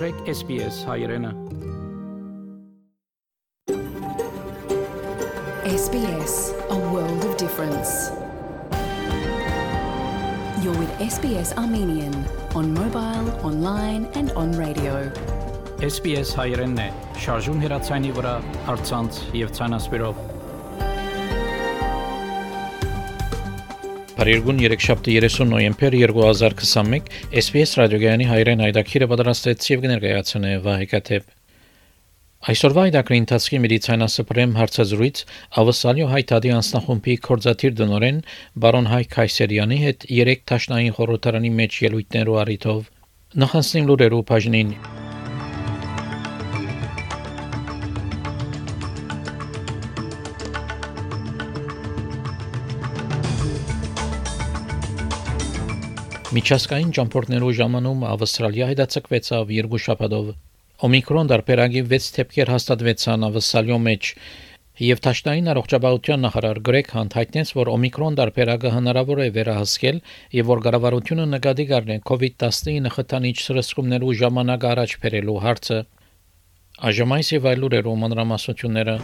Մաղթեք SPS հայրենը։ SBS, a world of difference. You're with SBS Armenian on mobile, online, and on radio. SPS հայրենն է, շարժուն հեռացանի վրա, հարցանց եւ ցանասպիրով։ Փարիգուն 3-7 30 նոյեմբեր 2021 SPS ռադիոգյանի հայրեն հայդակիրը պատրաստեց եւ կներկայացնե Վահեկաթեփ Այսօրվա այդակրի ընթացքի մեդիցինասպրեմ հարցազրույց ավսալյո հայտարարի անձնախումբի կորզաթիր դնորեն բարոն Հայ Քայսերյանի հետ 3 տաշնային խորհրդարանի մեջ ելույթներու առիթով նախանցնիմ լուրերու բաժնին Միջազգային ճամփորդներու ժամանում Ավստրալիա հետաձգվեցավ երկու շաբաթով։ Օմիկրոն դարբերագի 6 թեփքեր հաստատվեցան Ավստրալիո մեջ եւ Թաշնային առողջապահության նախարար Գրեգ Հանտ հայտնեց, որ Օմիկրոն դարբերագը հնարավոր է վերահսկել եւ որ կառավարությունը նկատի կառնե COVID-19 խթանիչ սրսկումներու ժամանակ առաջ բերելու հարցը։ Այժմ այս եւ այլ լուրերու մանրամասնությունները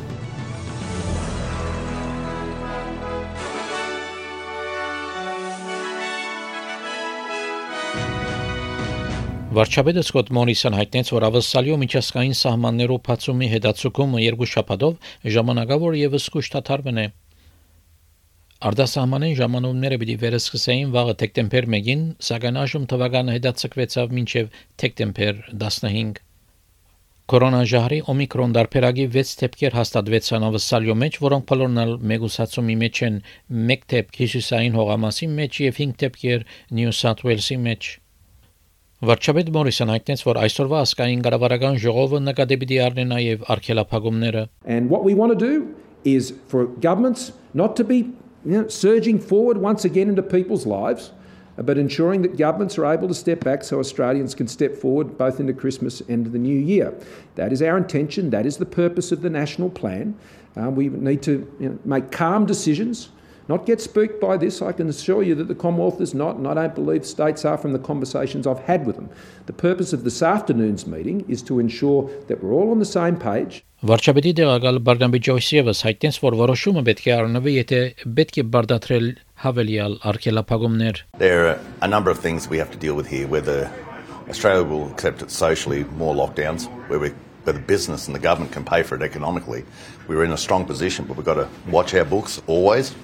Վարչապետը Սկոտ Մորիսոն հայտնեց, որ ավսալիո միջազգային սահմաններով բացումի հետացումը երկու շաբաթով ժամանակավոր եւս կուշտաթարվն է։ Արտասահմանային ժամանումները պիտի վերսկսեին վաղը դեկտեմբեր 1-ին, սակայն այժմ թվականը հետաձգվեցավ մինչև դեկտեմբեր 15։ Կորոնաժահրի օմիկրոն դարբերագի 6 թեփքեր հաստատվեցան ավսալիո մեջ, որոնք բոլորն մեգուսացումի մեջ են 1 թեփք հյուսիսային հողամասի մեջ եւ 5 թեփքեր Նյու Սաութ Ուելսի մեջ։ Վարչապետ Մորիսոն հայտնեց, որ այսօրվա ասկային կառավարական ժողովը նկատի պիտի առնի նաև արգելափակումները։ And what we want to do is for governments not to be you know, surging forward once again into people's lives, but ensuring that governments are able to step back so Australians can step forward both into Christmas and the new year. That is our intention. That is the purpose of the national plan. Um, we need to you know, make calm decisions not get spooked by this. I can assure you that the Commonwealth is not, and I don't believe states are from the conversations I've had with them. The purpose of this afternoon's meeting is to ensure that we're all on the same page. Վարչապետի դեղակալ Բարնաբի Ջոյսիևս հայտնեց, որ որոշումը պետք է առնվի, եթե պետք է բարդատրել հավելյալ արգելափակումներ։ There are a number of things we have to deal with here whether Australia will accept it socially more lockdowns where we where the business and the government can pay for it economically. We're in a strong position, but we've got to watch our books always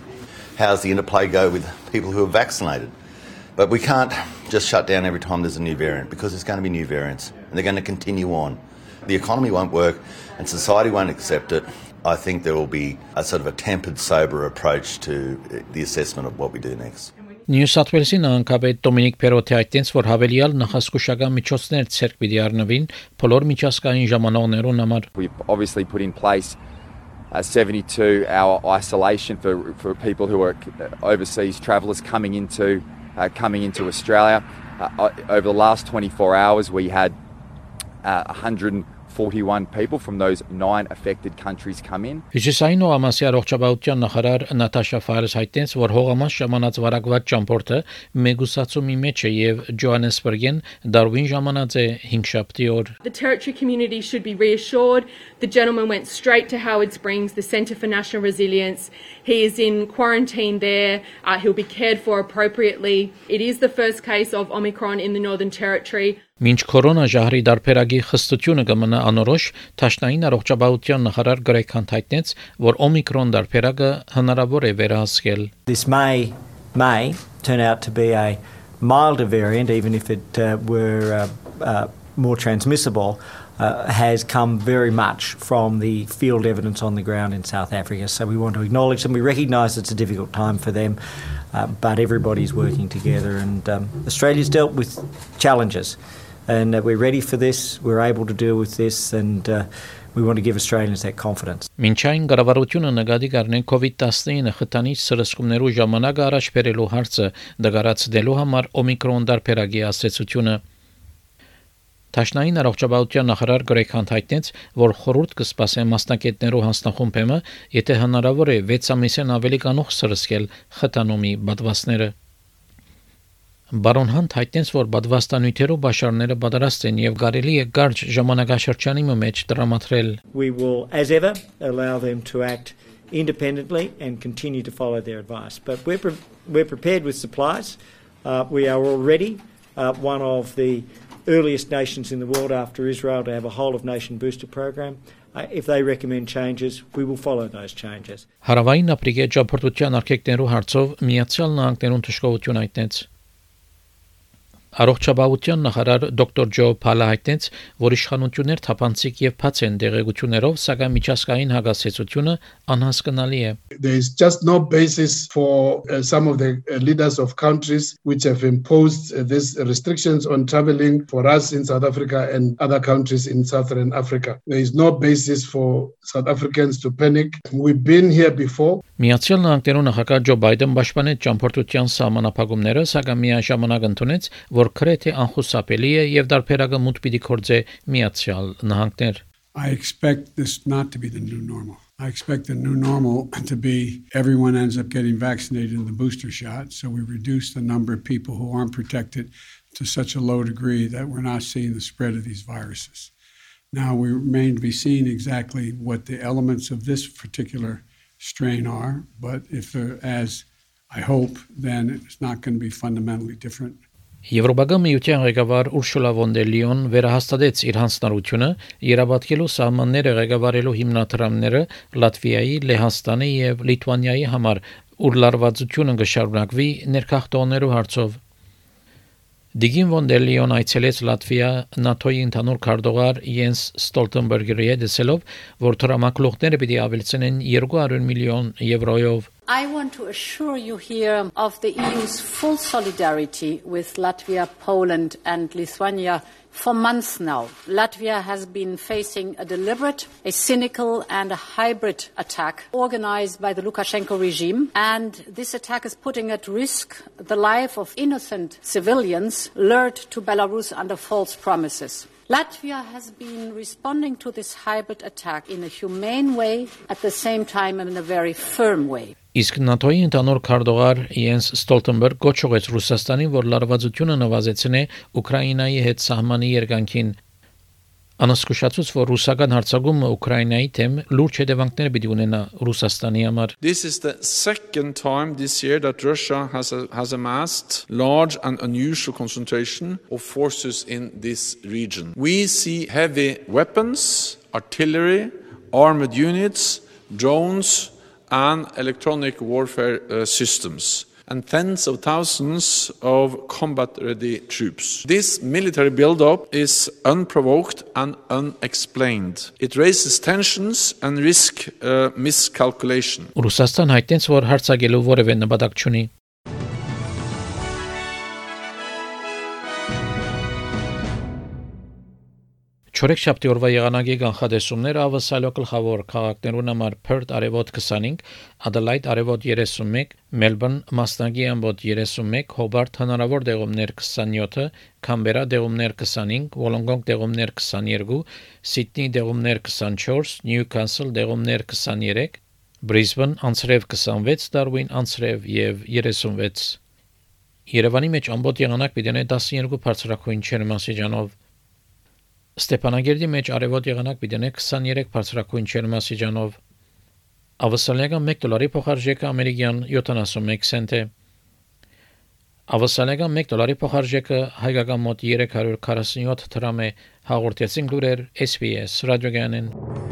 how's the interplay go with people who are vaccinated? But we can't just shut down every time there's a new variant because there's going to be new variants and they're going to continue on. The economy won't work and society won't accept it. I think there will be a sort of a tempered, sober approach to the assessment of what we do next. Նյու Սաութ Ուելսի նահանգապետ Դոմինիկ Պերոտի այդտենց որ հավելյալ նախասկուշական միջոցներ ցերկ պիտի առնվին բոլոր միջազգային ժամանողներուն համար We've obviously put in place a 72 hour isolation for, for people who are overseas travellers coming into uh, coming into Australia. Uh, over the last 24 hours, we had uh, 100 41 people from those nine affected countries come in. Հյուսիսային Օամասի առողջապահության նախարար Նատաշա Ֆարես հայտնեց, որ հողամաս ժամանած վարակված ճամփորդը մեգուսացումի մեջ է եւ Ջոհանեսբուրգեն Դարվին ժամանած է 5 շաբթի օր։ The territory community should be reassured. The gentleman went straight to Howard Springs, the Centre for National Resilience. He is in quarantine there. Uh, he'll be cared for appropriately. It is the first case of Omicron in the Northern Territory. Մինչ կորոնա ժահրի դարբերագի խստությունը կմնա անորոշ, Թաշնային առողջապահության նախարար Գրեգ Հանթայտնեց, որ Օմիկրոն դարբերագը հնարավոր է վերահսկել։ This may may turn out to be a milder variant even if it uh, were uh, uh, more transmissible. Uh, has come very much from the field evidence on the ground in South Africa. So we want to acknowledge them. We recognise it's a difficult time for them, uh, but everybody's working together. And um, Australia's dealt with challenges. And uh, we're ready for this. We're able to deal with this, and uh, we want to give Australians that confidence. Մինչայն կառավարությունը նկատի կառնեն COVID-19 խթանիչ սրսկումներու ժամանակը առաջ բերելու հարցը դգարացնելու համար օմիկրոն դարբերագի ասացությունը Տաշնային առողջապահության նախարար Գրեգ Հանտ հայտնեց, որ խորհուրդ կսպասեն մասնակիցներու հանձնախումբը, եթե հնարավոր է 6 ամիսեն ավելի կանող սրսկել խթանումի բադվասները։ Բարոն Հանտ հայտնեց, որ բադվաստանյութերով բաշարները պատրաստ են եւ կարելի է կարճ ժամանակաշրջանի մեջ տրամադրել We will, as ever, allow them to act independently and continue to follow their advice. But we're, pre- we're prepared with supplies. Uh, we are already uh, one of the earliest nations in the world after Israel to have a whole of nation booster program. Uh, if they recommend changes, we will follow those changes. Հարավային Աֆրիկայի ճապորտության արկեկներու հարցով Միացյալ Նահանգներուն թշկողություն հայտնեց Առողջապահության նախարար դոկտոր Ջո Փալա հայտնեց, որ իշխանություններ թափանցիկ եւ բաց են դեղեցություններով, սակայն միջազգային հագասեցությունը անհասկանալի է։ There is just no basis for uh, some of the uh, leaders of countries which have imposed uh, these restrictions on traveling for us in South Africa and other countries in Southern Africa. There is no basis for South Africans to panic. We've been here before. Միացյալ Նահանգներու նախագահ Ջո Բայդեն պաշտպանեց ճամփորդության սահմանափակումները, սակայն միաժամանակ ընդունեց, որ քրեթե անխուսափելի է եւ դարբերակը մուտք պիտի կորձե Միացյալ Նահանգներ։ I expect this not to be the new normal. I expect the new normal to be everyone ends up getting vaccinated in the booster shot. So we reduce the number of people who aren't protected to such a low degree that we're not seeing the spread of these viruses. Now we remain to be seen exactly what the elements of this particular strain are, but if they're as I hope, then it's not going to be fundamentally different. Եվրոպական միության ղեկավար Ուրշուլա վոն դեր Լիոն վերահաստատեց իր հանձնարարությունը երաբացելու սահմանները ղեկավարելու հիմնադրամները Լատվիայի, Լեհաստանի եւ Լիտվանիայի համար, ուր լարվածությունը կշարունակվի ներքախտողներու հարցով Դիգին վոն դեր Լիոն այցելեց Լատվիա ՆԱԹՕ-ի ընդհանուր քարտուղար Յենս Ստոլտենբերգերի հետ դեսելով, որ տրամակլողները պիտի ավելցնեն 200 միլիոն եվրոյով I want to assure you here of the EU's full solidarity with Latvia, Poland, and Lithuania for months now. Latvia has been facing a deliberate, a cynical, and a hybrid attack organized by the Lukashenko regime. And this attack is putting at risk the life of innocent civilians lured to Belarus under false promises. Latvia has been responding to this hybrid attack in a humane way, at the same time in a very firm way. Իսկ ՆԱԹՕ-ի ընդհանուր քարտուղար Յենս Ստոլտենբերգ գոչողեց Ռուսաստանին, որ լարվածությունը նվազեցնե Ուկրաինայի հետ սահմանի երկանքին։ Անսկուշացուց, որ ռուսական հարձակումը Ուկրաինայի թեմ լուրջ հետևանքներ պիտի ունենա Ռուսաստանի համար։ This is the second time this year that Russia has a, has amassed large and unusual concentration of forces in this region. We see heavy weapons, artillery, armored units, drones and electronic warfare uh, systems and tens of thousands of combat ready troops. This military buildup is unprovoked and unexplained. It raises tensions and risk uh, miscalculation. Ռուսաստան հայտնեց, որ հարցակելու որևէ նպատակ չունի։ Չորեքշաբթի օրվա եղանակի կանխատեսումները ավսալո գլխավոր քաղաքներուն համար Perth արևոտ 25, Adelaide արևոտ 31, Melbourne մասնագի ամբոտ 31, Hobart հնարավոր դեղումներ 27, Canberra դեղումներ 25, Wollongong դեղումներ 22, Sydney դեղումներ 24, Newcastle դեղումներ 23, Brisbane անցրև 26, Darwin անցրև եւ 36 Երևանի մեջ ամբողջ եղանակ պիտի 12 բարձրակույն չերմասիջանով Ստեփանագերդի մեջ արևոտ եղանակ պիտենե 23 բարձրակույն չերմասիջանով Ավասալեգան 1 դոլարի փոխարժեքը ամերիկյան 71 سنت է Ավասալեգան 1 դոլարի փոխարժեքը հայկական մոտ 347 դրամ է հաղորդեցին լուրեր SPS ռադիոգանեն